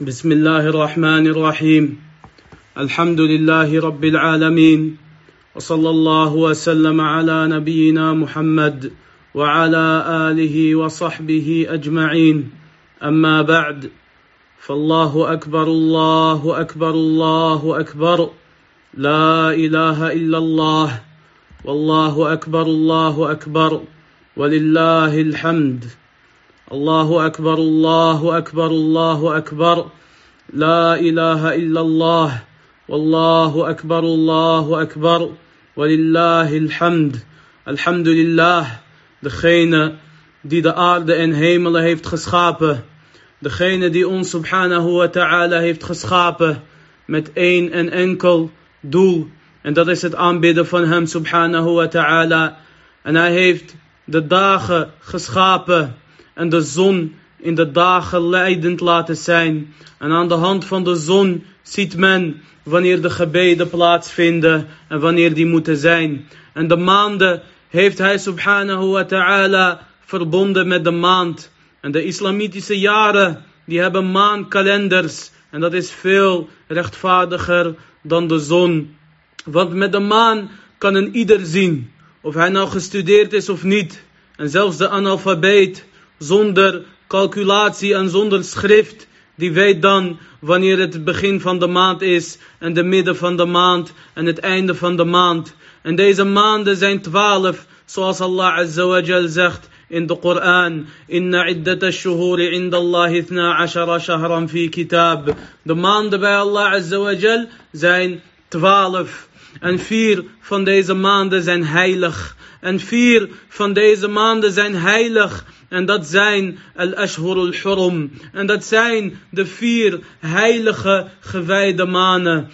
بسم الله الرحمن الرحيم. الحمد لله رب العالمين. وصلى الله وسلم على نبينا محمد وعلى آله وصحبه أجمعين. أما بعد فالله أكبر الله أكبر الله أكبر. لا إله إلا الله والله أكبر الله أكبر. ولله الحمد. الله اكبر الله اكبر الله اكبر لا اله الا الله والله اكبر الله اكبر ولله الحمد الحمد لله degene die de aarde en hemelen heeft geschapen degene die ons subhanahu wa ta'ala heeft geschapen met één en enkel doel en dat is het aanbidden van hem subhanahu wa ta'ala en hij heeft de dagen geschapen en de zon in de dagen leidend laten zijn. En aan de hand van de zon ziet men wanneer de gebeden plaatsvinden en wanneer die moeten zijn. En de maanden heeft hij subhanahu wa ta'ala verbonden met de maand. En de islamitische jaren, die hebben maankalenders. En dat is veel rechtvaardiger dan de zon. Want met de maan kan een ieder zien. Of hij nou gestudeerd is of niet. En zelfs de analfabeet zonder calculatie en zonder schrift. Die weet dan wanneer het begin van de maand is en de midden van de maand en het einde van de maand. En deze maanden zijn twaalf, zoals Allah Azza zegt in de Koran. Inna iddata shuhuri inda Allah ithna ashara shahran fi kitab. De maanden bij Allah Azza zijn twaalf. En vier van deze maanden zijn heilig. En vier van deze maanden zijn heilig. En dat zijn al-ashhur al-hurum. En dat zijn de vier heilige gewijde maanden.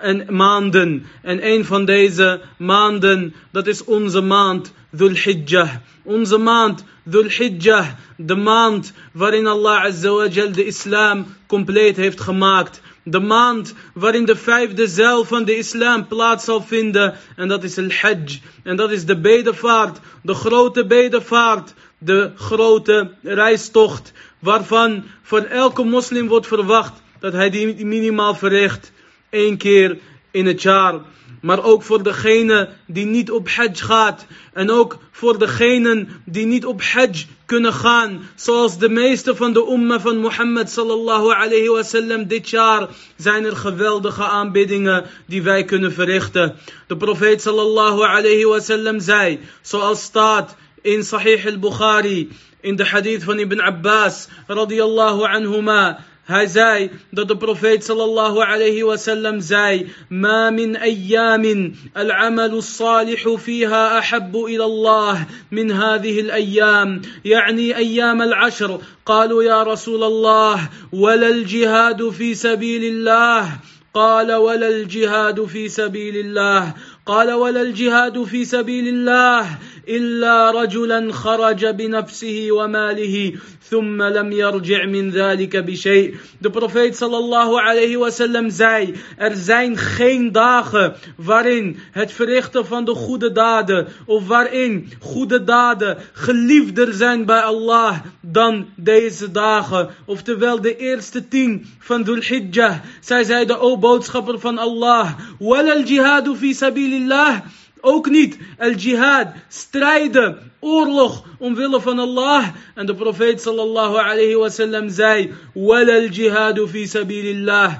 En maanden. En een van deze maanden, dat is onze maand Dhul Hijjah. Onze maand Dhul Hijjah. De maand waarin Allah Azza wa de islam compleet heeft gemaakt. De maand waarin de vijfde zeil van de islam plaats zal vinden. En dat is al-Hajj. En dat is de bedevaart. De grote bedevaart de grote reistocht, waarvan voor elke moslim wordt verwacht dat hij die minimaal verricht één keer in het jaar. Maar ook voor degene die niet op hajj gaat. En ook voor degenen die niet op hajj kunnen gaan. Zoals de meeste van de umma van Mohammed sallallahu alayhi wasallam dit jaar. Zijn er geweldige aanbiddingen die wij kunnen verrichten. De profeet sallallahu alayhi wasallam zei. Zoals staat in Sahih al-Bukhari, in de hadith van Ibn Abbas, radiyallahu anhuma. Hij zei dat de profeet sallallahu alayhi wa sallam zei: "Ma min ayyamin al-amal as-salih fiha ahabbu ila Allah min hadhihi al-ayyam." يعني أيام العشر قالوا يا رسول الله ولا الجهاد في سبيل الله قال ولا الجهاد في سبيل الله قال ولا الجهاد في سبيل الله إلا رجلا خرج بنفسه وماله ثم لم يرجع من ذلك بشيء. De profeet sallallahu alayhi wasallam zei, er zijn geen dagen waarin het verrichten van de goede daden, of waarin goede daden geliefder zijn bij Allah dan deze dagen. Oftewel de eerste tien van Dhul Hijjah. Zij zeiden, o boodschapper van Allah, wal al jihadu fi sabilillah. Ook niet al-jihad, strijden, oorlog omwille van Allah. En de profeet sallallahu alayhi wasallam zei, wal al-jihadu fi sabilillah.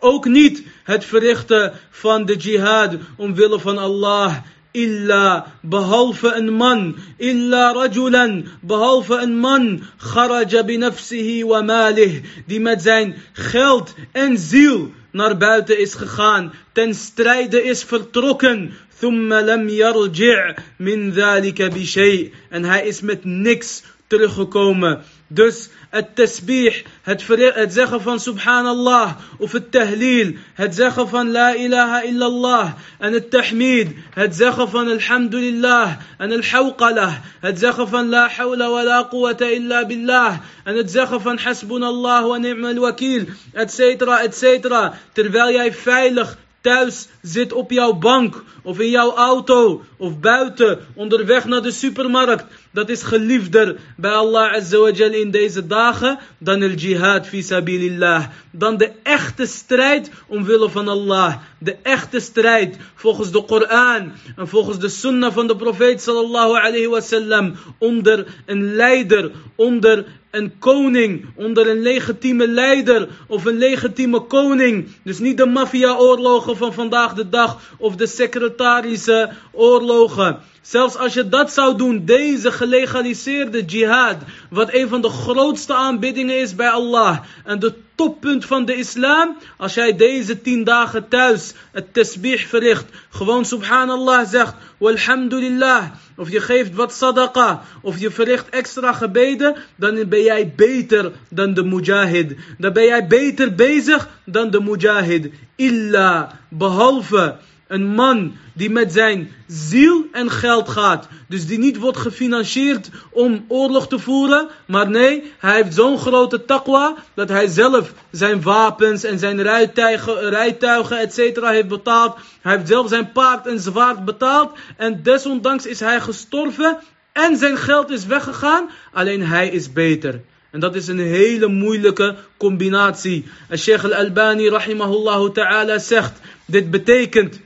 Ook niet het verrichten van de jihad omwille van Allah. Illa, behalve een man. Illa rajulan, behalve een man. Kharaja binafsihi wa malih. Die met zijn geld en ziel naar buiten is gegaan. Ten strijde is vertrokken. ثم لم يرجع من ذلك بشيء. انها اسمت نكس ترخكوما دس التسبيح هتزخفن سبحان الله وفي التهليل هتزخفن لا إله إلا الله أن التحميد هتزخفن الحمد لله أن الحوقله له هتزخفن لا حول ولا قوة إلا بالله أن تزخفن حسبنا الله ونعم الوكيل اتسيترا اتسيترا ترفاليا فايلخ thuis zit op jouw bank of in jouw auto of buiten onderweg naar de supermarkt. Dat is geliefder bij Allah Azza in deze dagen dan el jihad fi sabilillah. Dan de echte strijd omwille van Allah. De echte strijd volgens de Koran en volgens de sunnah van de profeet sallallahu alayhi wasallam. Onder een leider, onder een koning, onder een legitieme leider of een legitieme koning. Dus niet de maffia-oorlogen van vandaag de dag of de secretarische oorlogen. Zelfs als je dat zou doen, deze gelegaliseerde jihad, wat een van de grootste aanbiddingen is bij Allah en de toppunt van de islam, als jij deze tien dagen thuis het tasbih verricht, gewoon subhanallah zegt, walhamdulillah, of je geeft wat sadaqa, of je verricht extra gebeden, dan ben jij beter dan de mujahid. Dan ben jij beter bezig dan de mujahid. Illa, behalve een man die met zijn ziel en geld gaat. Dus die niet wordt gefinancierd om oorlog te voeren. Maar nee, hij heeft zo'n grote taqwa dat hij zelf zijn wapens en zijn rijtuigen, rijtuigen etc. heeft betaald. Hij heeft zelf zijn paard en zwaard betaald. En desondanks is hij gestorven en zijn geld is weggegaan. Alleen hij is beter. En dat is een hele moeilijke combinatie. En Sheikh al-Albani rahimahullah ta'ala zegt, dit betekent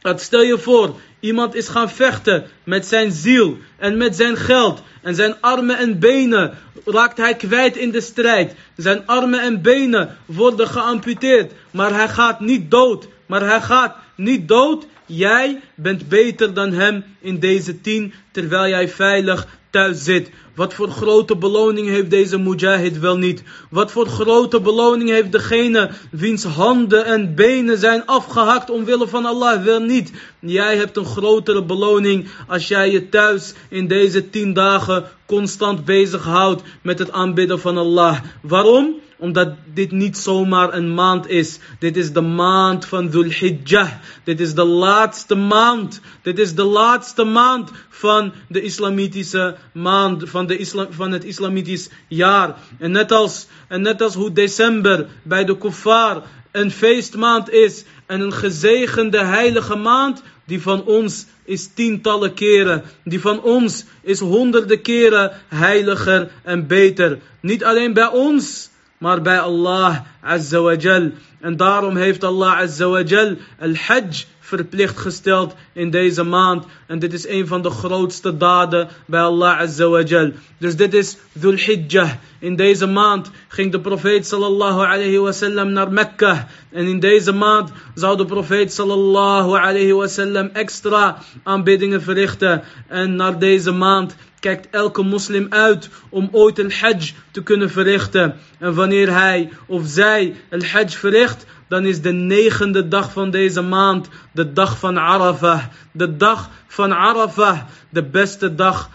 dat stel je voor, iemand is gaan vechten met zijn ziel en met zijn geld. En zijn armen en benen raakt hij kwijt in de strijd. Zijn armen en benen worden geamputeerd. Maar hij gaat niet dood. Maar hij gaat niet dood. Jij bent beter dan hem in deze tien, terwijl jij veilig thuis zit. Wat voor grote beloning heeft deze mujahid wel niet? Wat voor grote beloning heeft degene wiens handen en benen zijn afgehakt omwille van Allah wel niet? Jij hebt een grotere beloning als jij je thuis in deze tien dagen constant bezighoudt met het aanbidden van Allah. Waarom? Omdat dit niet zomaar een maand is. Dit is de maand van Dhul Hijjah. Dit is de laatste maand. Dit is de laatste maand van de islamitische maand. Van, de islam, van het islamitisch jaar. En net, als, en net als hoe december bij de kuffar een feestmaand is. En een gezegende heilige maand. Die van ons is tientallen keren. Die van ons is honderden keren heiliger en beter. Niet alleen bij ons maar bij Allah Azza wa Jal. En daarom heeft Allah Azza wa Jal al-Hajj verplicht gesteld in deze maand. En dit is een van de grootste daden bij Allah Azza wa Jal. Dus dit is Dhul Hijjah. In deze maand ging de profeet sallallahu alayhi wasallam naar Mekka. En in deze maand zou de profeet sallallahu alayhi wasallam extra aanbiddingen verrichten. En naar deze maand kijkt elke moslim uit om ooit een hajj te kunnen verrichten. En wanneer hij of zij een hajj verricht, dan is de negende dag van deze maand de dag van Arafah. De dag van Arafah, de beste dag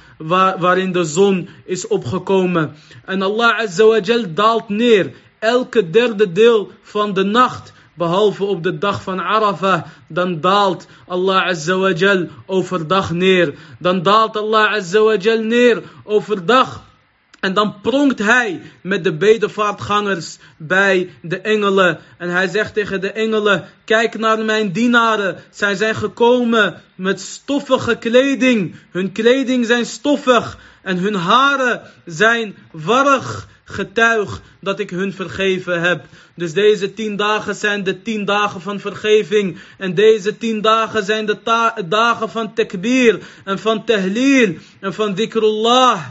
waarin de zon is opgekomen. En Allah Azza wa daalt neer elke derde deel van de nacht. Behalve op de dag van Arafah, dan daalt Allah Azza overdag neer. Dan daalt Allah Azza neer overdag. En dan pronkt hij met de bedevaartgangers bij de engelen. En hij zegt tegen de engelen: Kijk naar mijn dienaren. Zij zijn gekomen met stoffige kleding. Hun kleding zijn stoffig en hun haren zijn warrig getuig dat ik hun vergeven heb. Dus deze tien dagen zijn de tien dagen van vergeving. En deze tien dagen zijn de dagen van takbir en van tahleel en van dhikrullah.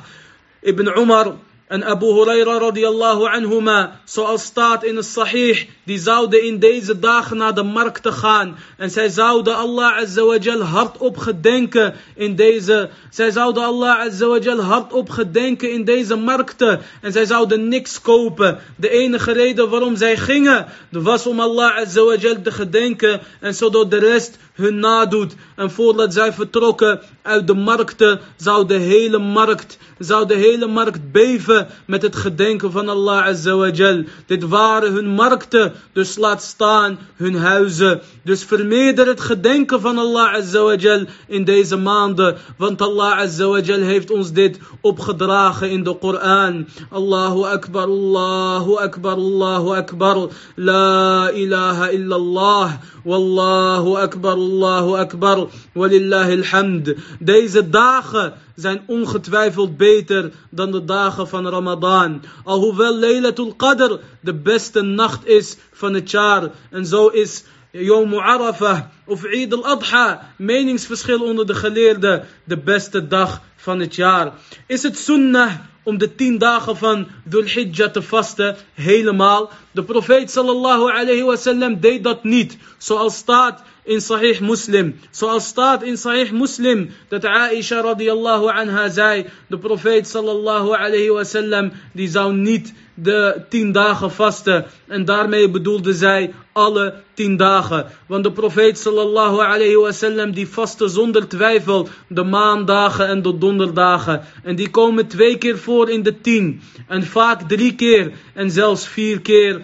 Ibn Umar en Abu Huraira radiallahu anhuma, zoals staat in het sahih, die zouden in deze dagen naar de markten gaan. En zij zouden Allah azawajal hardop gedenken in deze, zij zouden Allah azawajal hardop gedenken in deze markten. En zij zouden niks kopen. De enige reden waarom zij gingen, was om Allah azawajal te gedenken. En zodat de rest hun nadoet. En voordat zij vertrokken uit de markten, zou de hele markt, zou de hele markt beven met het gedenken van Allah Azawajal. Dit waren hun markten, dus laat staan hun huizen. Dus vermeerder het gedenken van Allah Azawajal in deze maanden. Want Allah Azawajal heeft ons dit opgedragen in de Koran. Allahu Akbar, Allahu Akbar, Allahu Akbar. La ilaha illallah. Wallahu Akbar, Allahu Akbar. Walillahi alhamd. Deze dagen zijn ongetwijfeld beter dan de dagen van Ramadan. Alhoewel Laylatul Qadr de beste nacht is van het jaar. En zo is Yom Arafah of Eid al-Adha, meningsverschil onder de geleerden, de beste dag van het jaar. Is het sunnah om de tien dagen van Dhul Hijjah te vasten helemaal? De profeet sallallahu alayhi wasallam deed dat niet. Zoals staat in Sahih Muslim. Zoals staat in Sahih Muslim dat Aisha radiallahu anha zei, de profeet sallallahu alayhi wasallam, die zou niet de tien dagen vasten. En daarmee bedoelde zij alle tien dagen. Want de profeet sallallahu alayhi wasallam die vastte zonder twijfel de maandagen en de donderdagen. En die komen twee keer voor in de tien. En vaak drie keer en zelfs vier keer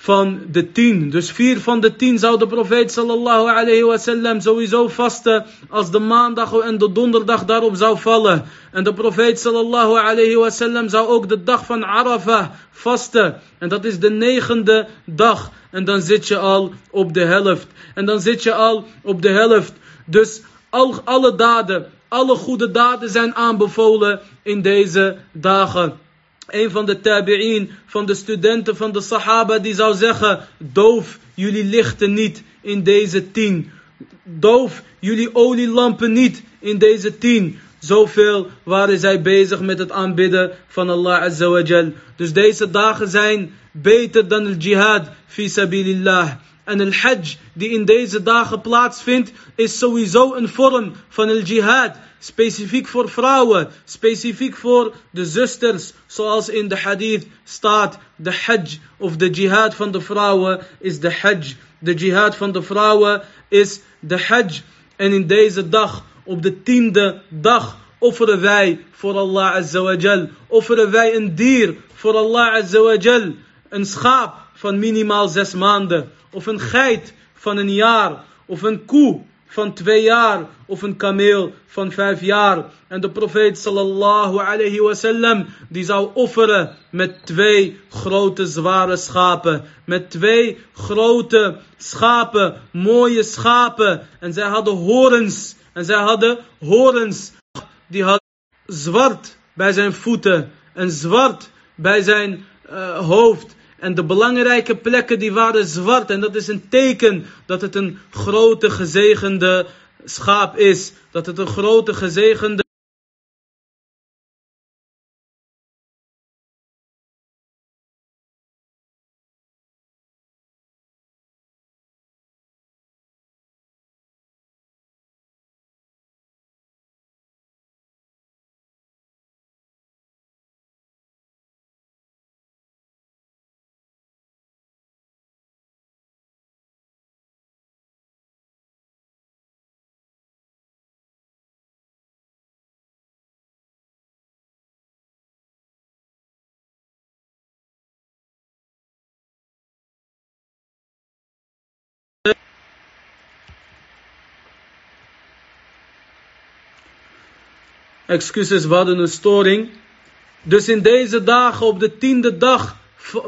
van de tien. Dus vier van de tien zou de profeet sallallahu alayhi sowieso vasten als de maandag en de donderdag daarop zou vallen. En de profeet sallallahu alayhi wasallam zou ook de dag van Arafah vasten. En dat is de negende dag. En dan zit je al op de helft. En dan zit je al op de helft. Dus al, alle daden, alle goede daden zijn aanbevolen in deze dagen. Een van de tabi'in, van de studenten van de sahaba, die zou zeggen, doof jullie lichten niet in deze tien. Doof jullie olielampen niet in deze tien. Zoveel waren zij bezig met het aanbidden van Allah Azza Dus deze dagen zijn beter dan het jihad fi sabilillah. En el hajj die in deze dagen plaatsvindt, is sowieso een vorm van el jihad. Specifiek voor vrouwen, specifiek voor de zusters, zoals in de hadith staat. De hajj of de jihad van de vrouwen is de hajj. De jihad van de vrouwen is de hajj. En in deze dag, op de tiende dag, offeren wij voor Allah Azza Offeren wij een dier voor Allah Azza Een schaap van minimaal zes maanden. Of een geit van een jaar. Of een koe van twee jaar of een kameel van vijf jaar. En de profeet sallallahu alayhi wasallam die zou offeren met twee grote zware schapen. Met twee grote schapen, mooie schapen. En zij hadden horens. En zij hadden horens. Die hadden zwart bij zijn voeten en zwart bij zijn uh, hoofd. En de belangrijke plekken die waren zwart. En dat is een teken dat het een grote gezegende schaap is. Dat het een grote gezegende Excuses, we een storing. Dus in deze dagen, op de tiende dag,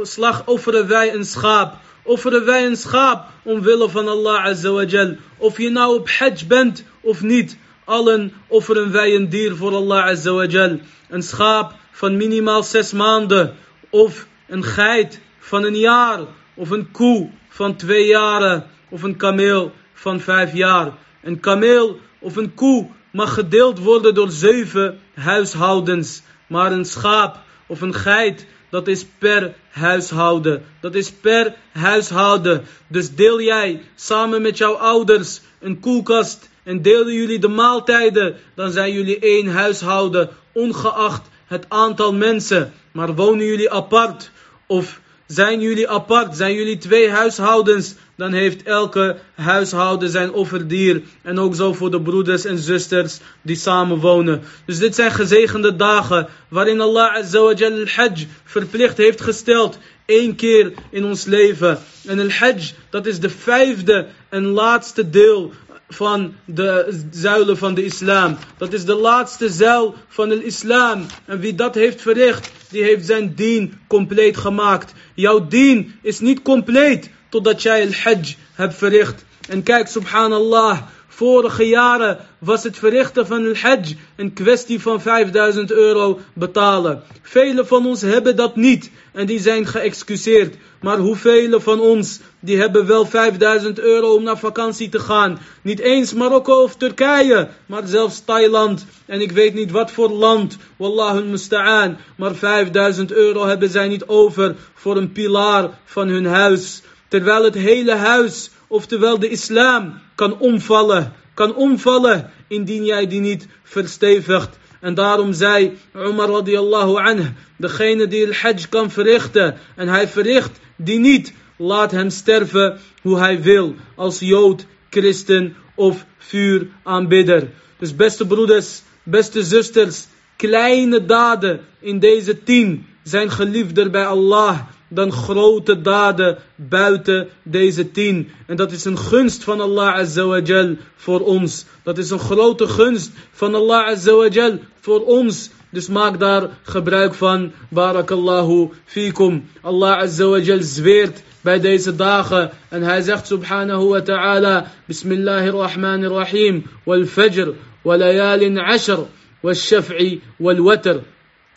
slag offeren wij een schaap. Offeren wij een schaap omwille van Allah Azawajal. Of je nou op hajj bent of niet. Allen offeren wij een dier voor Allah Azawajal. Een schaap van minimaal zes maanden. Of een geit van een jaar. Of een koe van twee jaren. Of een kameel van vijf jaar. Een kameel of een koe mag gedeeld worden door zeven huishoudens. Maar een schaap of een geit, dat is per huishouden. Dat is per huishouden. Dus deel jij samen met jouw ouders een koelkast en delen jullie de maaltijden, dan zijn jullie één huishouden, ongeacht het aantal mensen. Maar wonen jullie apart of Zijn jullie apart? Zijn jullie twee huishoudens? Dan heeft elke huishouden zijn offerdier. En ook zo voor de broeders en zusters die samen wonen. Dus dit zijn gezegende dagen waarin Allah Azawajal al-Hajj verplicht heeft gesteld. Eén keer in ons leven. En al-Hajj, dat is de vijfde en laatste deel van de zuilen van de islam. Dat is de laatste zuil van de islam. En wie dat heeft verricht, die heeft zijn dien compleet gemaakt. Jouw dien is niet compleet totdat jij el hajj hebt verricht. En kijk, subhanallah, vorige jaren was het verrichten van el hajj een kwestie van 5000 euro betalen. Velen van ons hebben dat niet en die zijn geëxcuseerd. Maar hoeveel van ons, die hebben wel 5000 euro om naar vakantie te gaan. Niet eens Marokko of Turkije, maar zelfs Thailand. En ik weet niet wat voor land, wallahu musta'an. Maar 5000 euro hebben zij niet over voor een pilaar van hun huis. Terwijl het hele huis, oftewel de islam, kan omvallen. Kan omvallen, indien jij die niet verstevigt. En daarom zei Umar radiallahu anh, degene die el hajj kan verrichten en hij verricht die niet, laat hem sterven hoe hij wil, als jood, christen of vuuraanbidder. Dus beste broeders, beste zusters, kleine daden in deze tien zijn geliefder bij Allah dan grote daden buiten deze tien. En dat is een gunst van Allah Azawajal voor ons. Dat is een grote gunst van Allah Azawajal voor ons. Dus maak daar gebruik van. Barakallahu fikum. Allah Azawajal zweert bij deze dagen. En hij zegt subhanahu wa ta'ala. Bismillahirrahmanirrahim. Wal fajr. Walayalin ashr. والشفع والوتر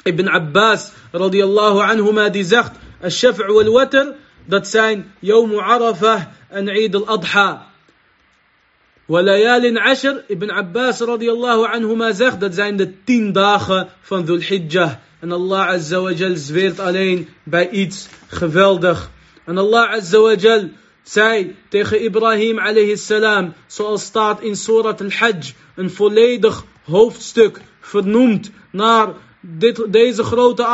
Ibn Abbas radiyallahu anhuma die zegt الشفع والوتر ذات ساين يوم عرفة أن عيد الأضحى. وليال عشر ابن عباس رضي الله عنهما زخ ذات ساين التين داخة فان ذو الحجة. أن الله عز وجل زفيرت علينا بإيدس خفالدخ أن الله عز وجل ساي تيخ إبراهيم عليه السلام سأستاط إن سورة الحج إن فوليدخ هوفتستك فرنومت نار deze grote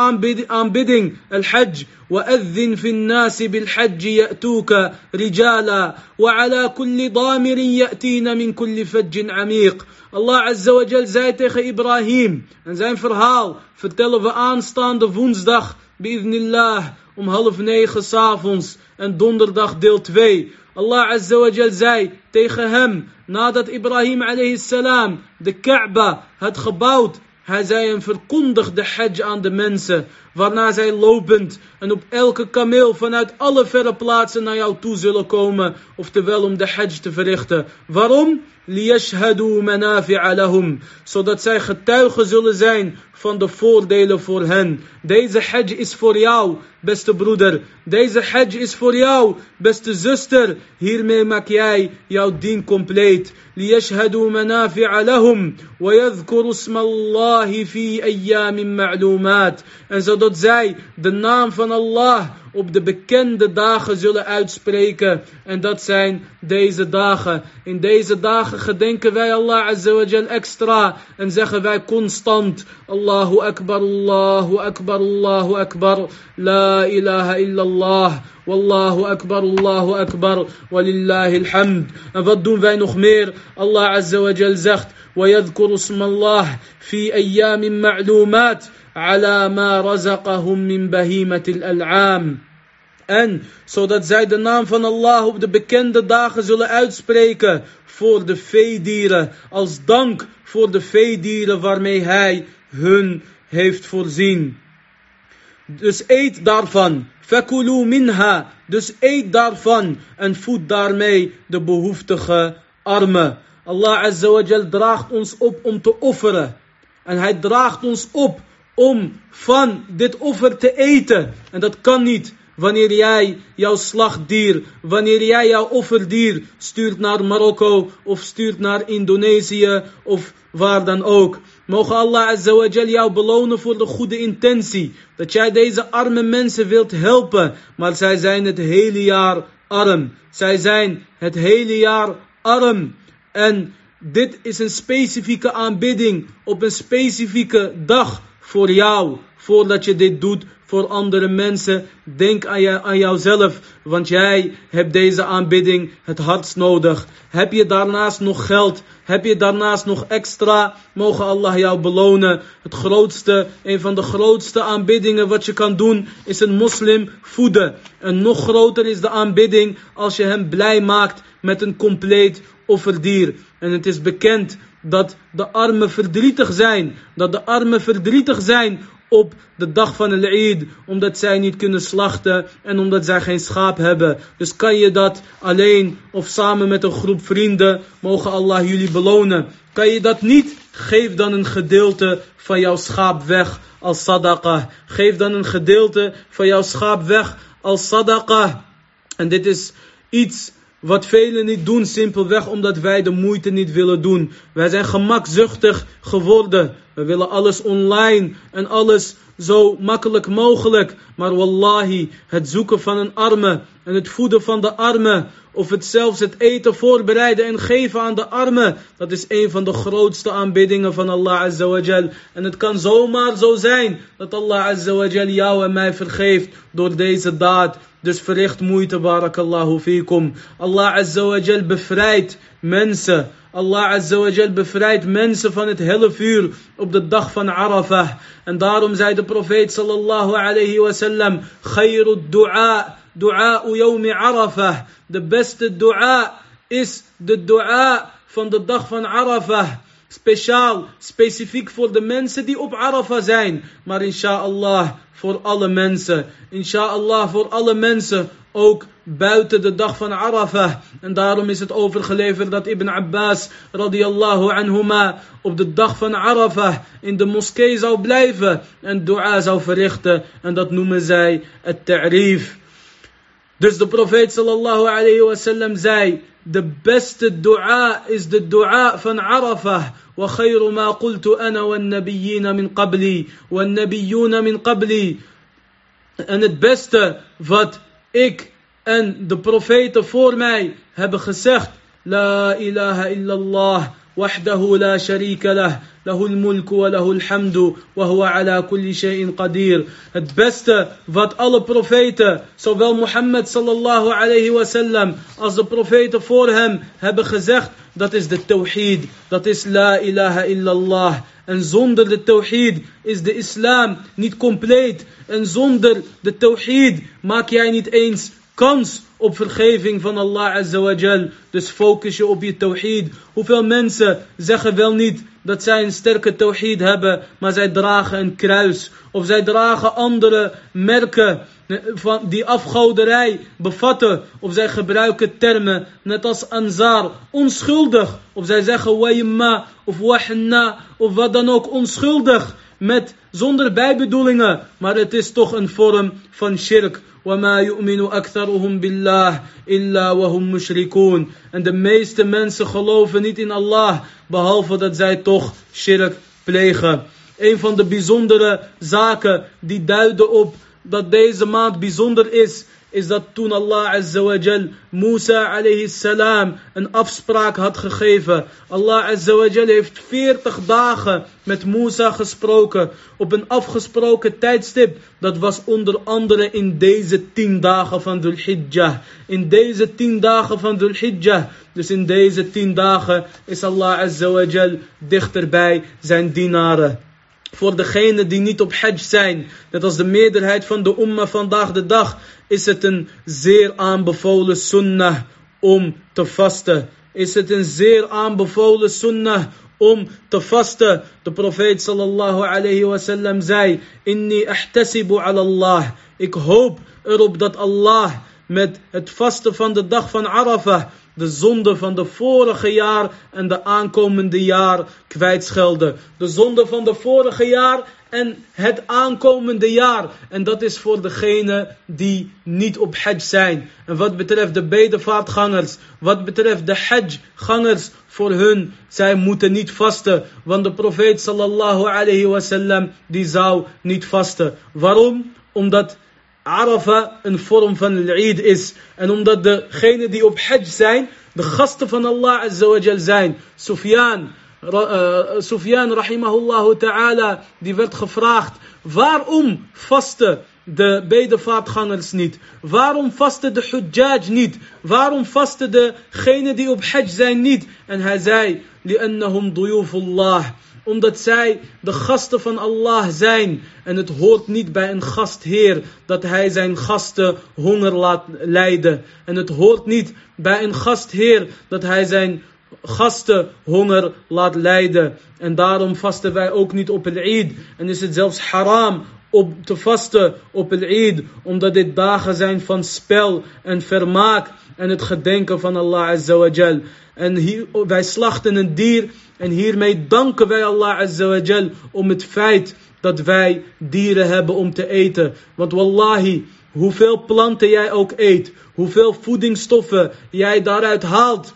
aanbidding, al-Hajj. وأذن في الناس بالحج يأتوك رجالا وعلى كل ضامر يأتين من كل فج عميق Allah Azza wa Jal zei tegen Ibrahim en zijn verhaal vertellen we aanstaande woensdag bi'idnillah om half negen s'avonds en donderdag deel 2. Allah Azza wa Jal zei tegen hem nadat Ibrahim alayhi salam de Kaaba had gebouwd hij zei en verkondig de hajj aan de mensen Waarna zij lopend en op elke kameel vanuit alle verre plaatsen naar jou toe zullen komen. Oftewel om de hajj te verrichten. Waarom? لِيَشْهَدُوا مَنَافِعَ لَهُمْ Zodat zij getuigen zullen zijn van de voordelen voor hen. Deze hajj is voor jou, beste broeder. Deze hajj is voor jou, beste zuster. Hiermee maak jij jouw dien compleet. لِيَشْهَدُوا مَنَافِعَ لَهُمْ وَيَذْكُرُوا اسْمَ اللَّهِ فِي أَيَّامٍ مَعْلُومَاتٍ En zodat zij de naam van Allah op de bekende dagen zullen uitspreken. En dat zijn deze dagen. In deze dagen gedenken wij Allah Azza extra. En zeggen wij constant. Allahu Akbar, Allahu Akbar, Allahu Akbar. La ilaha illallah. Wallahu akbar, Allahu akbar, walillahi alhamd. En wat doen wij nog meer? Allah Azza wa Jal zegt, ويذكر اسم الله في أيام معلومات ala ma razaqahum min al-al'am. En zodat zij de naam van Allah op de bekende dagen zullen uitspreken voor de veedieren, als dank voor de veedieren waarmee Hij hun heeft voorzien. Dus eet daarvan. Fakulu minha. Dus eet daarvan en voed daarmee de behoeftige armen. Allah Azza wa draagt ons op om te offeren. En hij draagt ons op om van dit offer te eten. En dat kan niet wanneer jij jouw slachtdier, wanneer jij jouw offerdier stuurt naar Marokko of stuurt naar Indonesië of waar dan ook. Mogen Allah Azza wa Jal jou belonen voor de goede intentie. Dat jij deze arme mensen wilt helpen. Maar zij zijn het hele jaar arm. Zij zijn het hele jaar arm. En dit is een specifieke aanbidding op een specifieke dag voor jou, voordat je dit doet voor andere mensen. Denk aan, je, aan jouzelf, want jij hebt deze aanbidding het hardst nodig. Heb je daarnaast nog geld? Heb je daarnaast nog extra? Mogen Allah jou belonen. Het grootste, een van de grootste aanbiddingen wat je kan doen, is een moslim voeden. En nog groter is de aanbidding als je hem blij maakt met een compleet offerdier. En het is bekend dat de armen verdrietig zijn. Dat de armen verdrietig zijn op de dag van de Eid, omdat zij niet kunnen slachten en omdat zij geen schaap hebben. Dus kan je dat alleen of samen met een groep vrienden, mogen Allah jullie belonen. Kan je dat niet, geef dan een gedeelte van jouw schaap weg als sadaqah. Geef dan een gedeelte van jouw schaap weg als sadaqah. En dit is iets wat velen niet doen, simpelweg omdat wij de moeite niet willen doen. Wij zijn gemakzuchtig geworden. We willen alles online en alles zo makkelijk mogelijk. Maar wallahi, het zoeken van een arme en het voeden van de armen, of het zelfs het eten voorbereiden en geven aan de armen, dat is een van de grootste aanbiddingen van Allah Azza wa Jal. En het kan zomaar zo zijn dat Allah Azza wa Jal jou en mij vergeeft door deze daad. Dus verricht moeite, barakallahu fikum. Allah Azza wa Jal bevrijdt mensen. Allah Azza wa Jal bevrijdt mensen van het helle vuur op de dag van Arafah. En daarom zei de profeet sallallahu alayhi wa sallam, khayru du'a, du'a yawmi Arafah. De beste dua is de dua van de dag van Arafah. Speciaal, specifiek voor de mensen die op Arafah zijn. Maar inshallah voor alle mensen. Inshallah voor alle mensen. Ook buiten de dag van Arafah. En daarom is het overgeleverd dat Ibn Abbas radiyallahu anhuma op de dag van Arafah in de moskee zou blijven en dua zou verrichten. En dat noemen zij het ta'rif. Dus de profeet sallallahu alayhi wa sallam zei, de beste dua is de dua van Arafah. وخير ما قلت أنا والنبيين من قبلي والنبيون من قبلي En het beste wat ik en de profeten voor mij hebben gezegd. La ilaha illallah. وحده لا شريك له له الملك وله الحمد وهو على كل شيء قدير het beste wat alle profeten zowel Mohammed sallallahu alayhi wasallam als de profeten voor hem hebben gezegd dat is de tawhid dat is la ilaha illallah en zonder de tawhid is de islam niet compleet en zonder de tawhid maak jij niet eens kans op vergeving van Allah Azza wa Jal. Dus focus je op je tawhid. Hoeveel mensen zeggen wel niet dat zij een sterke tawhid hebben, maar zij dragen een kruis. Of zij dragen andere merken van die afgoderij bevatten. Of zij gebruiken termen, net als ansar, onschuldig. Of zij zeggen wayma of wahanna of wat dan ook, onschuldig Met, zonder bijbedoelingen. Maar het is toch een vorm van shirk. وما يؤمن أكثرهم بالله إلا وهم مشركون En de meeste mensen geloven niet in Allah, behalve dat zij toch shirk plegen. Een van de bijzondere zaken die duiden op dat deze maand bijzonder is, is dat toen Allah Azza wa Jal Musa alayhi salam een afspraak had gegeven. Allah Azza wa Jal heeft 40 dagen met Musa gesproken op een afgesproken tijdstip. Dat was onder andere in deze 10 dagen van Dhul Hijjah. In deze 10 dagen van Dhul Hijjah. Dus in deze 10 dagen is Allah Azza wa Jal dichterbij zijn dienaren voor degenen die niet op hajj zijn, net als de meerderheid van de umma vandaag de dag, is het een zeer aanbevolen sunnah om te vasten. Is het een zeer aanbevolen sunnah om te vasten. De profeet sallallahu alayhi wasallam zei, Inni ahtasibu ala Allah. Ik hoop erop dat Allah met het vasten van de dag van Arafah de zonde van de vorige jaar en de aankomende jaar kwijtschelden. De zonde van de vorige jaar en het aankomende jaar. En dat is voor degenen die niet op hajj zijn. En wat betreft de bedevaartgangers, wat betreft de hajj-gangers, voor hun, zij moeten niet vasten. Want de profeet sallallahu alayhi wasallam, die zou niet vasten. Waarom? Omdat Arafah een vorm van al-Eid is. En omdat degenen die op Hajj zijn, de gasten van Allah Azza wa Jal zijn. Sufyan uh, Sufyan rahimahullah ta'ala, die werd gevraagd, waarom vasten de bedevaartgangers niet? Waarom vasten de hujjaj niet? Waarom vasten degenen die op hajj zijn niet? En hij zei, لِأَنَّهُمْ ضُيُوفُ اللَّهِ omdat zij de gasten van Allah zijn. En het hoort niet bij een gastheer dat hij zijn gasten honger laat lijden. En het hoort niet bij een gastheer dat hij zijn gasten honger laat lijden. En daarom vasten wij ook niet op het Eid. En is het zelfs haram om te vasten op het Eid. Omdat dit dagen zijn van spel en vermaak. En het gedenken van Allah Azza wa Jal. En hier, wij slachten een dier. En hiermee danken wij Allah Azza wa Jal om het feit dat wij dieren hebben om te eten. Want wallahi, hoeveel planten jij ook eet, hoeveel voedingsstoffen jij daaruit haalt,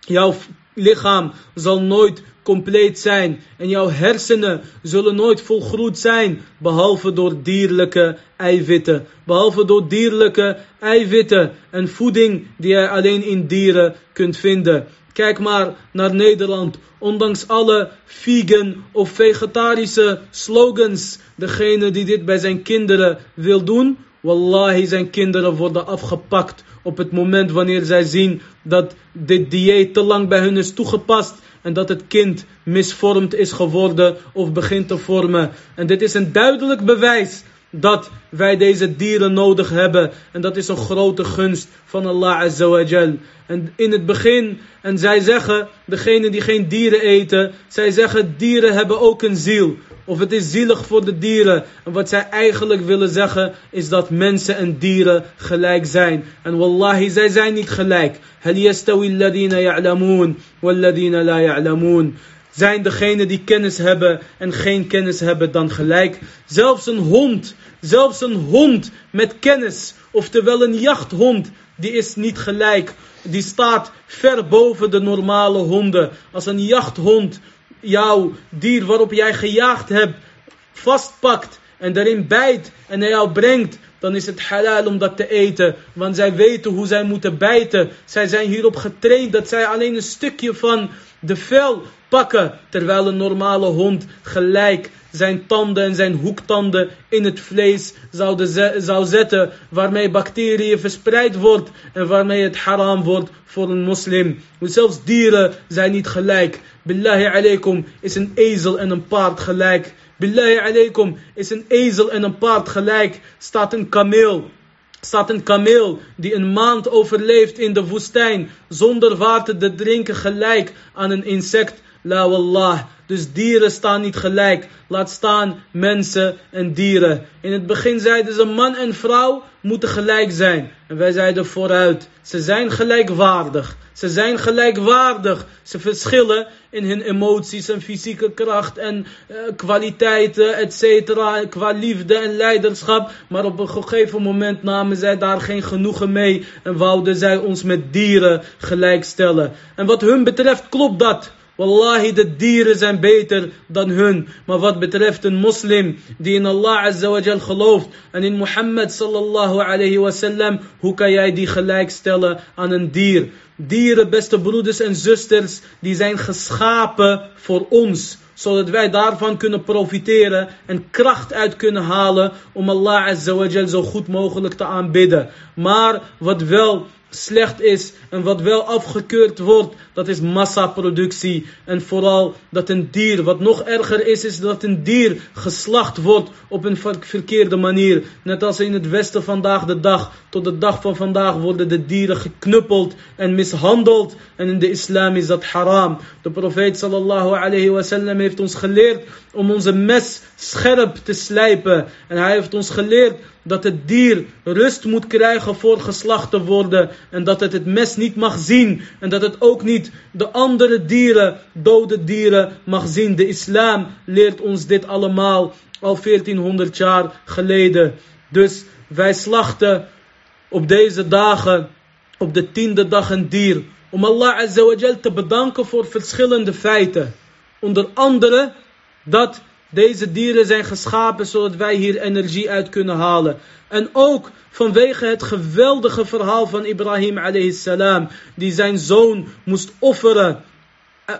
jouw lichaam zal nooit compleet zijn. En jouw hersenen zullen nooit volgroeid zijn. Behalve door dierlijke eiwitten. Behalve door dierlijke eiwitten en voeding die je alleen in dieren kunt vinden. Kijk maar naar Nederland. Ondanks alle vegan of vegetarische slogans. Degene die dit bij zijn kinderen wil doen. Wallahi, zijn kinderen worden afgepakt op het moment wanneer zij zien dat dit dieet te lang bij hun is toegepast. En dat het kind misvormd is geworden of begint te vormen. En dit is een duidelijk bewijs dat wij deze dieren nodig hebben. En dat is een grote gunst van Allah Azza wa Jal. En in het begin, en zij zeggen, degene die geen dieren eten, zij zeggen dieren hebben ook een ziel. Of het is zielig voor de dieren. En wat zij eigenlijk willen zeggen is dat mensen en dieren gelijk zijn. En wallahi, zij zijn niet gelijk. Hal yastawi la. Zijn degenen die kennis hebben en geen kennis hebben dan gelijk? Zelfs een hond, zelfs een hond met kennis, oftewel een jachthond, die is niet gelijk. Die staat ver boven de normale honden. Als een jachthond jouw dier waarop jij gejaagd hebt vastpakt en daarin bijt en naar jou brengt, dan is het halal om dat te eten. Want zij weten hoe zij moeten bijten. Zij zijn hierop getraind dat zij alleen een stukje van de vel Terwijl een normale hond gelijk zijn tanden en zijn hoektanden in het vlees zou zetten. Waarmee bacteriën verspreid wordt en waarmee het haram wordt voor een moslim. Zelfs dieren zijn niet gelijk. Billahi alaikum is een ezel en een paard gelijk. Billahi alaikum is een ezel en een paard gelijk. Staat een kameel. Staat een kameel die een maand overleeft in de woestijn. Zonder water te drinken gelijk aan een insect. La wallah. Dus dieren staan niet gelijk. Laat staan mensen en dieren. In het begin zeiden ze man en vrouw moeten gelijk zijn. En wij zeiden vooruit. Ze zijn gelijkwaardig. Ze zijn gelijkwaardig. Ze verschillen in hun emoties en fysieke kracht en uh, kwaliteiten, etc. Qua liefde en leiderschap. Maar op een gegeven moment namen zij daar geen genoegen mee. En wouden zij ons met dieren gelijkstellen. En wat hun betreft klopt dat. Wallahi, de dieren zijn beter dan hun. Maar wat betreft een moslim die in Allah Azza wa Jal gelooft en in Mohammed sallallahu alayhi wa sallam, hoe kan jij die gelijkstellen aan een dier? Dieren, beste broeders en zusters, die zijn geschapen voor ons zodat wij daarvan kunnen profiteren en kracht uit kunnen halen om Allah Azza wa Jal zo goed mogelijk te aanbidden. Maar wat wel slecht is en wat wel afgekeurd wordt, dat is massaproductie. En vooral dat een dier, wat nog erger is, is dat een dier geslacht wordt op een verkeerde manier. Net als in het Westen vandaag de dag, tot de dag van vandaag worden de dieren geknuppeld en mishandeld. En in de islam is dat haram. De profeet sallallahu alayhi heeft ons geleerd om onze mes scherp te slijpen. En hij heeft ons geleerd dat het dier rust moet krijgen voor geslacht te worden. En dat het het mes niet mag zien. En dat het ook niet de andere dieren, dode dieren, mag zien. De islam leert ons dit allemaal al 1400 jaar geleden. Dus wij slachten op deze dagen, op de tiende dag een dier. Om Allah Azza te bedanken voor verschillende feiten. Onder andere dat deze dieren zijn geschapen zodat wij hier energie uit kunnen halen. En ook vanwege het geweldige verhaal van Ibrahim alayhi die zijn zoon moest offeren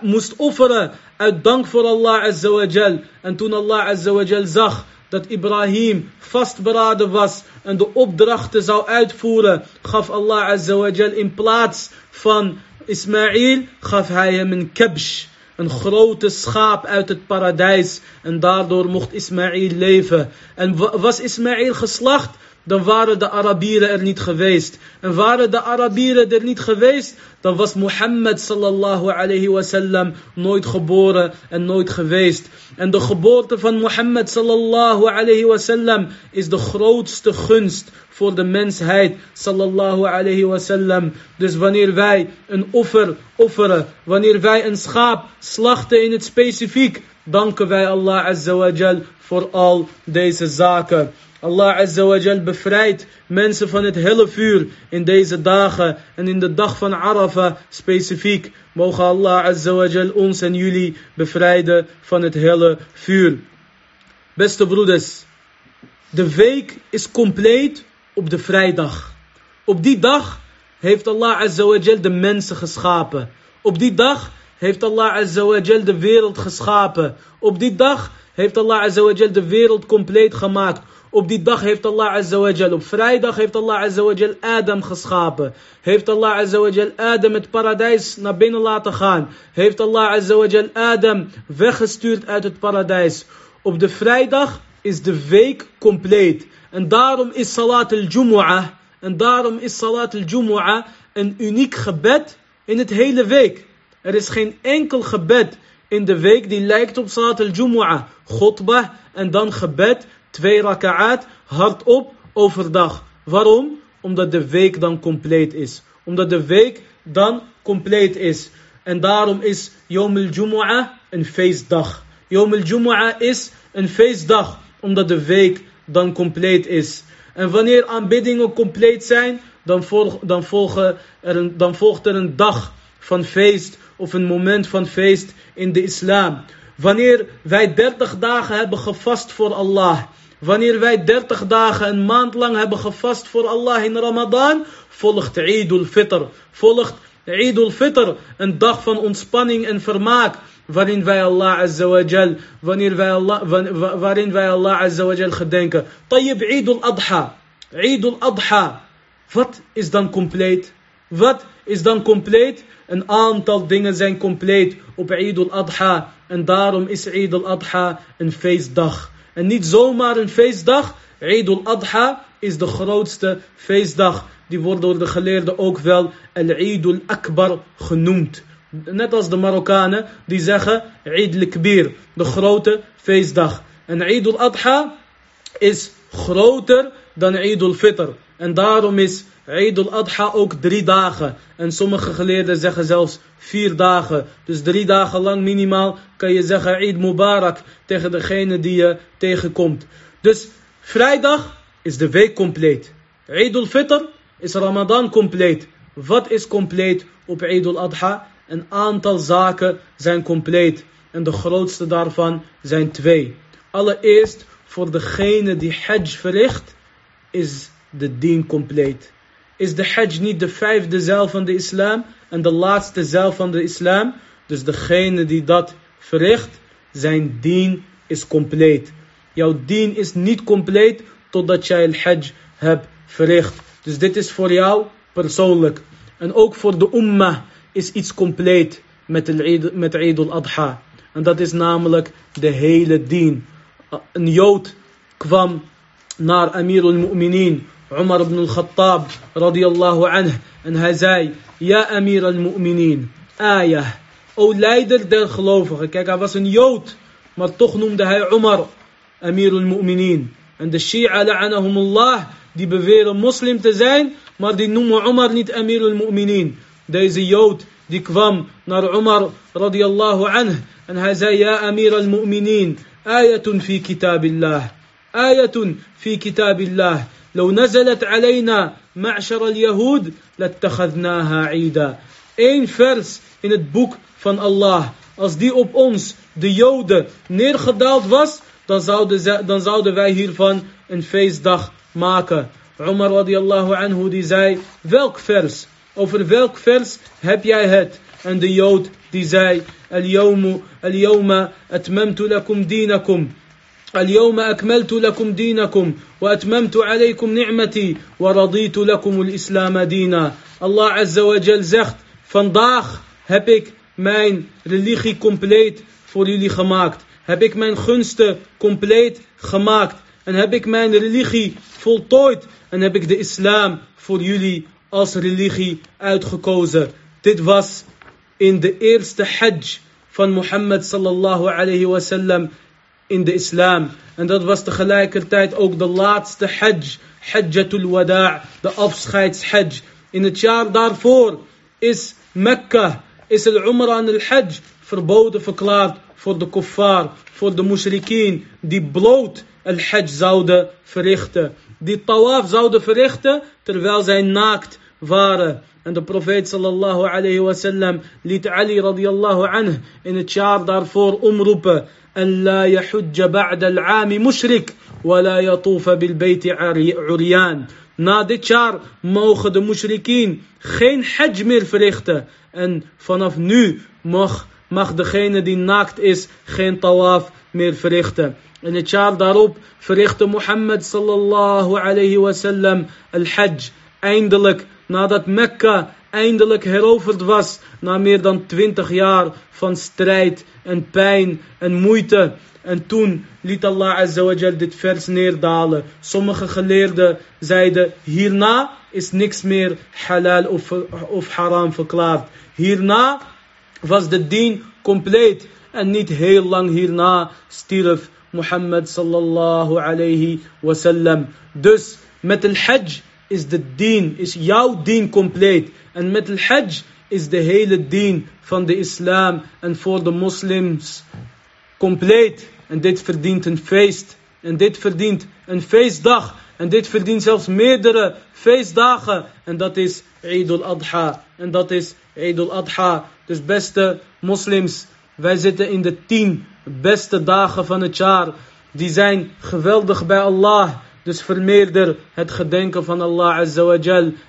moest offeren uit dank voor Allah Azawajal. En toen Allah Azawajal zag dat Ibrahim vastberaden was en de opdrachten zou uitvoeren, gaf Allah Azawajal in plaats van Ismaïl, gaf hij hem een kebsh. Een grote schaap uit het paradijs. En daardoor mocht Ismaïl leven. En was Ismaïl geslacht? Dan waren de Arabieren er niet geweest. En waren de Arabieren er niet geweest, dan was Mohammed sallallahu alayhi wasallam nooit geboren en nooit geweest. En de geboorte van Mohammed sallallahu alayhi wasallam is de grootste gunst voor de mensheid sallallahu alayhi wasallam. Dus wanneer wij een offer offeren, wanneer wij een schaap slachten in het specifiek, danken wij Allah azza wa voor al deze zaken. Allah Azza wa bevrijdt mensen van het helle vuur in deze dagen en in de dag van Arafah specifiek. Mogen Allah Azza wa ons en jullie bevrijden van het helle vuur. Beste broeders, de week is compleet op de vrijdag. Op die dag heeft Allah Azza wa de mensen geschapen. Op die dag heeft Allah Azza wa de wereld geschapen. Op die dag heeft Allah Azza wa de wereld compleet gemaakt. Op die dag heeft Allah Azawajal, op vrijdag heeft Allah Azawajal Adam geschapen. Heeft Allah Azawajal Adam het paradijs naar binnen laten gaan. Heeft Allah Azawajal Adam weggestuurd uit het paradijs. Op de vrijdag is de week compleet. En daarom is Salat al-Jumu'ah, en daarom is Salat al-Jumu'ah een uniek gebed in het hele week. Er is geen enkel gebed in de week die lijkt op Salat al-Jumu'ah. Khutbah en dan gebed twee raka'at hardop overdag. Waarom? Omdat de week dan compleet is. Omdat de week dan compleet is. En daarom is Yom al-Jumu'ah een feestdag. Yom al-Jumu'ah is een feestdag. Omdat de week dan compleet is. En wanneer aanbiddingen compleet zijn, dan, dan, volgen er een, dan volgt er een dag van feest of een moment van feest in de islam. Wanneer wij 30 dagen hebben gevast voor Allah Wanneer wij 30 dagen, een maand lang hebben gevast voor Allah in Ramadan, volgt Eid al-Fitr. Volgt Eid al-Fitr, een dag van ontspanning en vermaak. Waarin wij Allah Azza wa Jal, wanneer wij Allah, waarin wij Allah gedenken. Tayyib Eid al-Adha. Eid al-Adha. Wat is dan compleet? Wat is dan compleet? Een aantal dingen zijn compleet op Eid al-Adha. En daarom is Eid al-Adha een feestdag. En niet zomaar een feestdag. Eid al-Adha is de grootste feestdag. Die wordt door de geleerden ook wel Al-Eid al-Akbar genoemd. Net als de Marokkanen die zeggen Eid al-Kbir, de grote feestdag. En Eid al-Adha is groter dan Eid al-Fitr. En daarom is Eid al-Adha ook drie dagen. En sommige geleerden zeggen zelfs vier dagen. Dus drie dagen lang minimaal kan je zeggen Eid Mubarak tegen degene die je tegenkomt. Dus vrijdag is de week compleet. Eid al-Fitr is Ramadan compleet. Wat is compleet op Eid al-Adha? Een aantal zaken zijn compleet. En de grootste daarvan zijn twee. Allereerst voor degene die hajj verricht, is de dien compleet. Is de hajj niet de vijfde zeil van de islam en de laatste zeil van de islam? Dus degene die dat verricht, zijn dien is compleet. Jouw dien is niet compleet totdat jij al hajj hebt verricht. Dus dit is voor jou persoonlijk. En ook voor de ummah is iets compleet met Eid al-Adha. En dat is namelijk de hele dien. Een Jood kwam naar Amir al-Mu'minin, عمر بن الخطاب رضي الله عنه أن هزاي يا أمير المؤمنين آية أو ليدر در خلوفه كيكا بس يوت ما تخنم ده عمر أمير المؤمنين. عند الشيعة لعنهم الله دي بفير مسلم تزين ما دي نوم عمر نيت أمير المؤمنين. ده يزي يوت دي كفام نار عمر رضي الله عنه أن هزاي يا أمير المؤمنين آية في كتاب الله آية في كتاب الله. لو نزلت علينا معشر اليهود لاتخذناها عيدا Eén vers in het boek van Allah. Als die op ons, de Joden, neergedaald was, dan zouden, dan zouden wij hiervan een feestdag maken. Umar radiallahu anhu die zei, welk vers? Over welk vers heb jij het? En de Jood die zei: Al-yawmu, al-yawma atmamtu lakum dinakum. اليوم أكملت لكم دينكم وأتممت عليكم نعمتي ورضيت لكم الإسلام دينا. الله عز وجل زخت. فانضاخ هبك ماين رليخي كومبليت فوليلي خماكت هبك ماين خنست كومبليت خماكت ان هبك ماين رليخي فولتويت ان هبك دي اسلام فوليلي اس رليخي اوتخكوزا ديت فاس ان دي ايرست حج فان محمد صلى الله عليه وسلم in de islam. En dat was tegelijkertijd ook de laatste hajj. Hajjatul wada' de afscheidshajj. In het jaar daarvoor is Mekka, is al-Umrah en al-Hajj verboden verklaard voor de kuffar, voor de mushrikeen, die bloot al-Hajj zouden verrichten. Die tawaf zouden verrichten terwijl zij naakt waren. En de profeet sallallahu alayhi wasallam liet Ali radiyallahu anhu in het jaar daarvoor omroepen. En ba'da al-aami mushrik, wa la yatufa bil bayti uryan. Na dit jaar mogen de mushrikeen geen hajj meer verrichten. En vanaf nu mag, mag degene die naakt is geen tawaf meer verrichten. In het jaar daarop verrichtte Mohammed sallallahu alayhi wasallam al-hajj. Eindelijk, nadat Mekka eindelijk heroverd was, na meer dan twintig jaar van strijd en pijn en moeite. En toen liet Allah Azawajal dit vers neerdalen. Sommige geleerden zeiden, hierna is niks meer halal of, of haram verklaard. Hierna was de dien compleet. En niet heel lang hierna stierf Mohammed sallallahu alayhi wasallam. Dus met el hajj is de dien, is jouw dien compleet. En met el hajj is de hele dien van de islam en voor de moslims compleet. En dit verdient een feest. En dit verdient een feestdag. En dit verdient zelfs meerdere feestdagen. En dat is Eid al-Adha. En dat is Eid al-Adha. Dus beste moslims, wij zitten in de tien beste dagen van het jaar. Die zijn geweldig bij Allah. Dus vermeerder het gedenken van Allah Azza.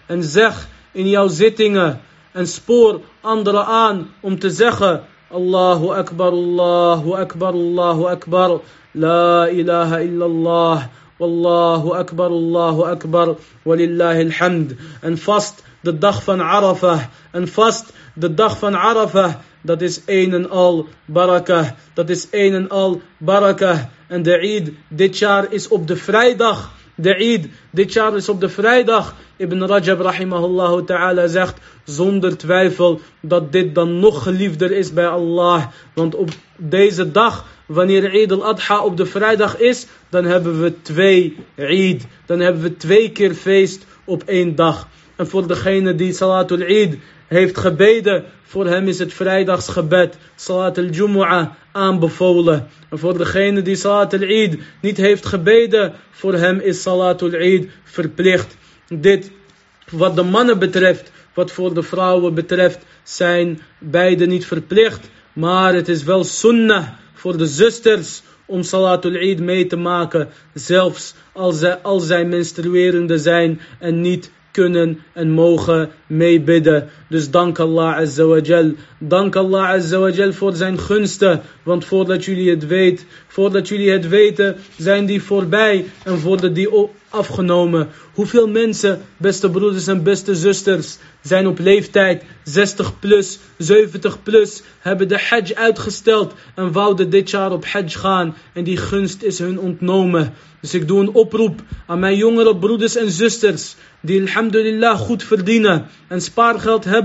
En zeg in jouw zittingen en spoor anderen aan om te zeggen... أكبر الله أكبر الله أكبر لا إله إلا الله والله أكبر الله أكبر ولله الحمد en vast de dag van Arafah en vast de dag van Arafah dat is een en al barakah dat is een en al barakah en de Eid dit jaar is op de vrijdag de Eid dit jaar is op de vrijdag. Ibn Rajab rahimahullah ta'ala zegt zonder twijfel dat dit dan nog geliefder is bij Allah. Want op deze dag, wanneer Eid al-Adha op de vrijdag is, dan hebben we twee Eid. Dan hebben we twee keer feest op één dag. En voor degene die Salatul Eid heeft gebeden, voor hem is het vrijdagsgebed, Salat al-Jumu'ah, aanbevolen. En voor degene die Salat al-Eid niet heeft gebeden, voor hem is Salat al-Eid verplicht. Dit, wat de mannen betreft, wat voor de vrouwen betreft, zijn beide niet verplicht. Maar het is wel sunnah voor de zusters om Salatul Eid mee te maken. Zelfs als zij, als zij menstruerende zijn en niet kunnen en mogen meebidden. Dus dank Allah Azza wa Jal. Dank Allah Azza wa Jal voor zijn gunsten. Want voordat jullie het weten, voordat jullie het weten, zijn die voorbij en worden die afgenomen. Hoeveel mensen, beste broeders en beste zusters, zijn op leeftijd 60 plus, 70 plus, hebben de hajj uitgesteld en wouden dit jaar op hajj gaan en die gunst is hun ontnomen. Dus ik doe een oproep aan mijn jongere broeders en zusters die alhamdulillah goed verdienen en spaargeld hebben.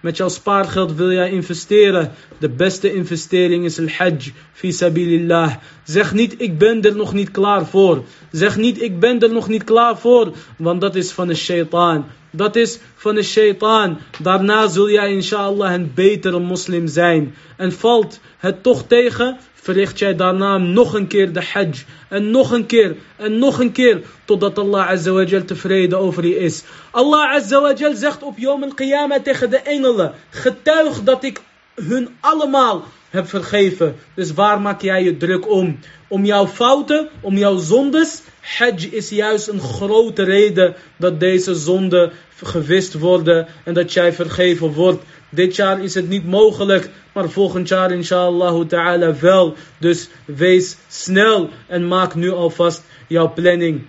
Met jouw spaargeld wil jij investeren. De beste investering is al-hajj fi sabilillah. Zeg niet ik ben er nog niet klaar voor. Zeg niet ik ben er nog niet klaar voor, want dat is van de shaitaan. Dat is van de shaitaan. Daarna zul jij inshallah een betere moslim zijn. En valt het toch tegen, verricht jij daarna nog een keer de hajj. En nog een keer, en nog een keer, totdat Allah azawajal tevreden over je is. Allah azawajal zegt op Yom al-Qiyamah tegen de engelen, getuig dat ik hun allemaal heb vergeven. Dus waar maak jij je druk om? Om jouw fouten, om jouw zondes Hajj is juist een grote reden dat deze zonden gewist worden en dat jij vergeven wordt. Dit jaar is het niet mogelijk, maar volgend jaar inshallah ta'ala wel. Dus wees snel en maak nu alvast jouw planning.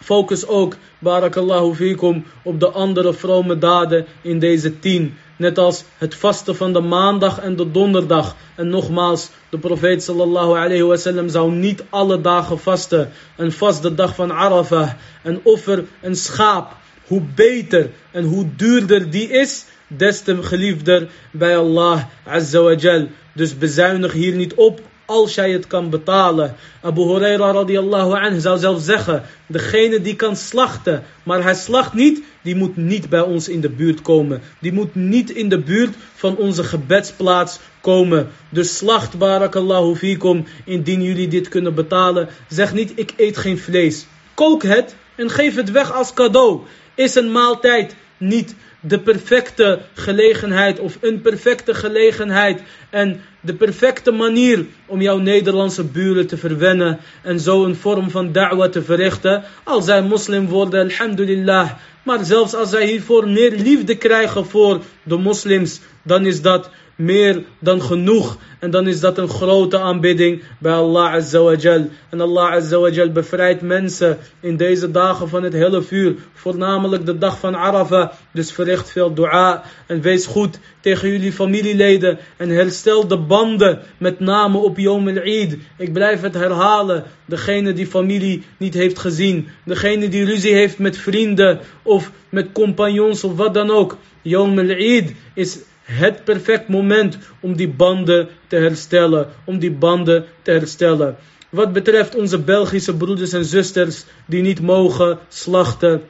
Focus ook, barakallahu fikum, op de andere vrome daden in deze tien. Net als het vasten van de maandag en de donderdag. En nogmaals, de profeet sallallahu alayhi wasallam zou niet alle dagen vasten. En vast de dag van Arafah. En offer een schaap. Hoe beter en hoe duurder die is, des te geliefder bij Allah azza. Dus bezuinig hier niet op als jij het kan betalen. Abu Huraira radiallahu anhu zou zelf zeggen, degene die kan slachten, maar hij slacht niet, die moet niet bij ons in de buurt komen. Die moet niet in de buurt van onze gebedsplaats komen. Dus slacht barakallahu fikum, indien jullie dit kunnen betalen. Zeg niet, ik eet geen vlees. Kook het en geef het weg als cadeau. Is een maaltijd niet de perfecte gelegenheid of een perfecte gelegenheid en de perfecte manier om jouw Nederlandse buren te verwennen en zo een vorm van da'wa te verrichten. Als zij moslim worden, alhamdulillah. Maar zelfs als zij hiervoor meer liefde krijgen voor de moslims, dan is dat meer dan genoeg. En dan is dat een grote aanbidding bij Allah Azza wa Jal. En Allah Azza wa Jal bevrijdt mensen in deze dagen van het hele vuur. Voornamelijk de dag van Arafah. Dus verricht veel dua. En wees goed tegen jullie familieleden. En herstel de banden. Met name op Yom al-Eid. Ik blijf het herhalen. Degene die familie niet heeft gezien. Degene die ruzie heeft met vrienden. Of met compagnons of wat dan ook. Yom al-Eid is het perfect moment om die banden te herstellen. Om die banden te herstellen. Wat betreft onze Belgische broeders en zusters die niet mogen slachten.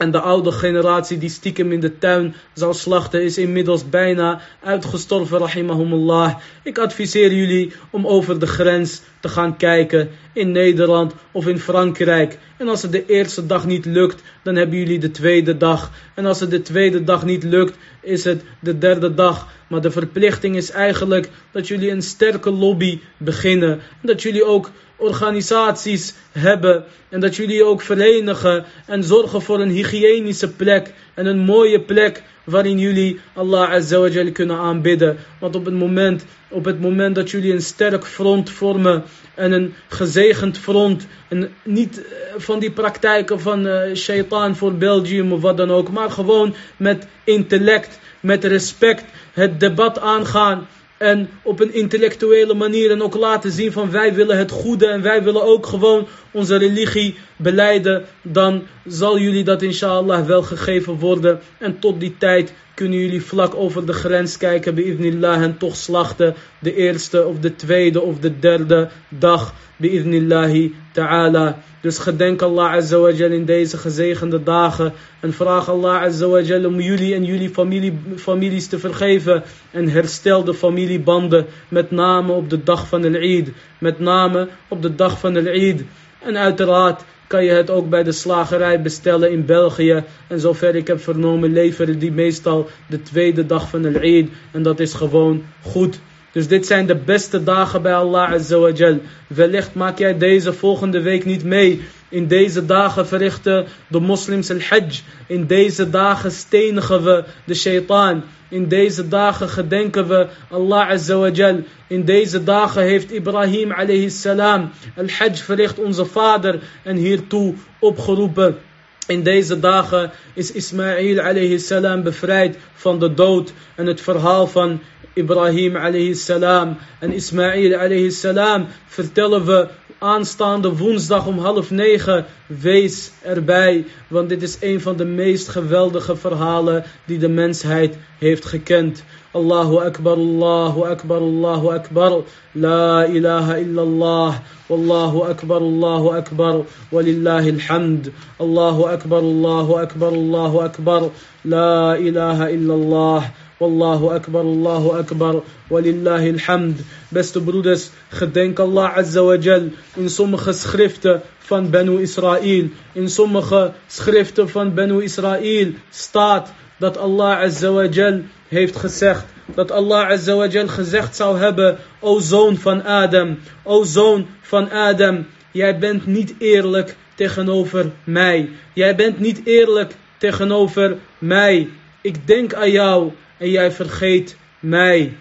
En de oude generatie die stiekem in de tuin zal slachten is inmiddels bijna uitgestorven, rahimahumullah. Ik adviseer jullie om over de grens te gaan kijken in Nederland of in Frankrijk. En als het de eerste dag niet lukt, dan hebben jullie de tweede dag. En als het de tweede dag niet lukt, is het de derde dag. Maar de verplichting is eigenlijk dat jullie een sterke lobby beginnen. En dat jullie ook organisaties hebben. En dat jullie ook verenigen en zorgen voor een hygiënische plek. En een mooie plek waarin jullie Allah Azza wa kunnen aanbidden. Want op het, moment, op het moment dat jullie een sterk front vormen en een gezegend front. En niet eh, van die praktijken van uh, shaitaan voor Belgium of wat dan ook. Maar gewoon met intellect, met respect het debat aangaan. En op een intellectuele manier en ook laten zien van wij willen het goede en wij willen ook gewoon onze religie beleiden. Dan zal jullie dat inshallah wel gegeven worden. En tot die tijd kunnen jullie vlak over de grens kijken bi'idnillah en toch slachten. De eerste of de tweede of de derde dag bi'idnillahi ta'ala. Dus gedenk Allah Azza wa Jal in deze gezegende dagen. En vraag Allah Azza wa Jal om jullie en jullie familie, families te vergeven. En herstel de familiebanden. Met name op de dag van de Eid. Met name op de dag van de Eid. En uiteraard kan je het ook bij de slagerij bestellen in België. En zover ik heb vernomen leveren die meestal de tweede dag van de Eid. En dat is gewoon goed. Dus dit zijn de beste dagen bij Allah Azza wa Jal. Wellicht maak jij deze volgende week niet mee. In deze dagen verrichten de moslims al-hajj. In deze dagen stenigen we de shaitaan. In deze dagen gedenken we Allah Azza wa Jal. In deze dagen heeft Ibrahim alayhi salam al-hajj verricht onze vader en hiertoe opgeroepen. In deze dagen is Ismaïl alayhi salam bevrijd van de dood. En het verhaal van Ibrahim alayhi salam en Ismaïl alayhi salam vertellen we aanstaande woensdag om half negen. Wees erbij, want dit is een van de meest geweldige verhalen die de mensheid heeft gekend. Allahu Akbar, Allahu Akbar, Allahu Akbar. La ilaha illallah. Wallahu Akbar, Allahu Akbar. Walillahi alhamd. Allahu Akbar, Allahu Akbar, Allahu Akbar. La ilaha illallah. Wallahu akbar, Allahu akbar, walillahi alhamd. Beste broeders, gedenk Allah Azza wa Jal in sommige schriften van Benu Israël. In sommige schriften van Benu Israël staat dat Allah Azza wa Jal heeft gezegd. Dat Allah Azza wa Jal gezegd zou hebben, o zoon van Adam, o zoon van Adam, jij bent niet eerlijk tegenover mij. Jij bent niet eerlijk tegenover mij. Ik denk aan jou en jij vergeet mij.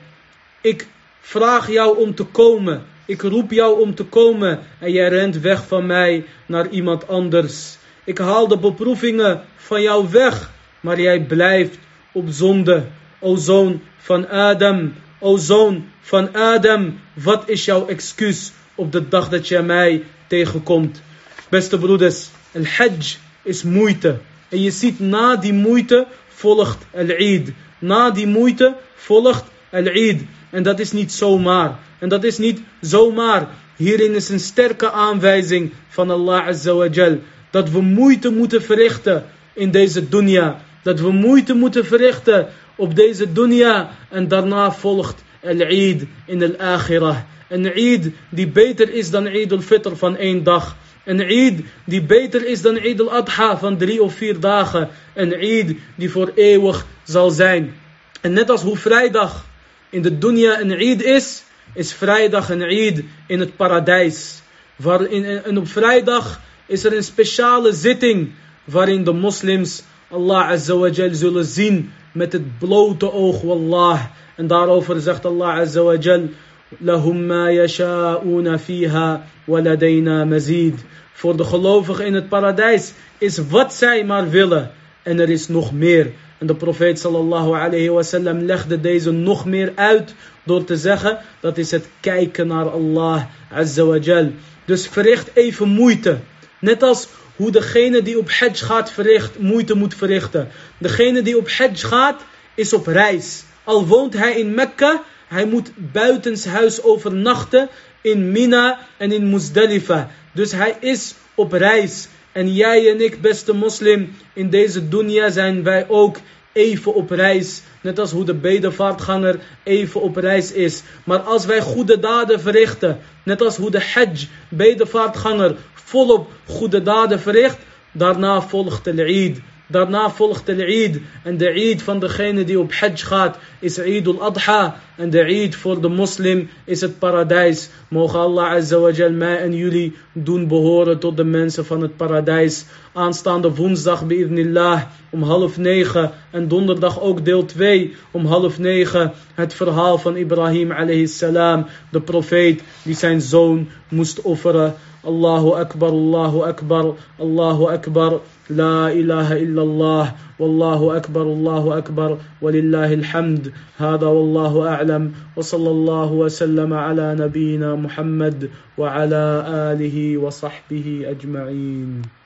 Ik vraag jou om te komen. Ik roep jou om te komen en jij rent weg van mij naar iemand anders. Ik haal de beproevingen van jou weg, maar jij blijft op zonde. O zoon van Adam, o zoon van Adam, wat is jouw excuus op de dag dat jij mij tegenkomt? Beste broeders, el hajj is moeite. En je ziet na die moeite volgt al-Eid. Na die moeite volgt al-Eid. En dat is niet zomaar. En dat is niet zomaar. Hierin is een sterke aanwijzing van Allah Azza. Dat we moeite moeten verrichten in deze dunya. Dat we moeite moeten verrichten op deze dunya. En daarna volgt al-Eid in al-Akhirah. Een Eid die beter is dan Eid al-Fitr van één dag. Een Eid die beter is dan Eid al-Adha van drie of vier dagen. Een Eid die voor eeuwig zal zijn. En net als hoe vrijdag in de dunya een Eid is, is vrijdag een Eid in het paradijs. Waarin, en op vrijdag is er een speciale zitting waarin de moslims Allah Azza wa Jal zullen zien met het blote oog, wallah. En daarover zegt Allah Azza La ma yasha'una fiha waladaina mazid. Voor de gelovigen in het paradijs is wat zij maar willen en er is nog meer. En de profeet sallallahu alayhi legde deze nog meer uit door te zeggen dat is het kijken naar Allah azza wa jal. Dus verricht even moeite. Net als hoe degene die op hajj gaat verricht, moeite moet verrichten. Degene die op hajj gaat is op reis. Al woont hij in Mekka, hij moet buitenshuis overnachten in Mina en in Muzdalifa. Dus hij is op reis. En jij en ik, beste moslim, in deze dunya zijn wij ook even op reis. Net als hoe de bedevaartganger even op reis is. Maar als wij goede daden verrichten, net als hoe de hajj, bedevaartganger, volop goede daden verricht, daarna volgt de Eid. Daarna volgt de Eid. En de Eid van degene die op Hajj gaat is Eid al-Adha. En de Eid voor de moslim is het paradijs. Mogen Allah Azza wa mij en jullie doen behoren tot de mensen van het paradijs. Aanstaande woensdag bi'idnillah om half negen. En donderdag ook deel 2 om half negen. Het verhaal van Ibrahim alayhi salam. De profeet die zijn zoon moest offeren. Allahu Akbar, Allahu Akbar, Allahu Akbar. لا إله إلا الله والله أكبر الله أكبر ولله الحمد هذا والله أعلم وصلى الله وسلم على نبينا محمد وعلى آله وصحبه أجمعين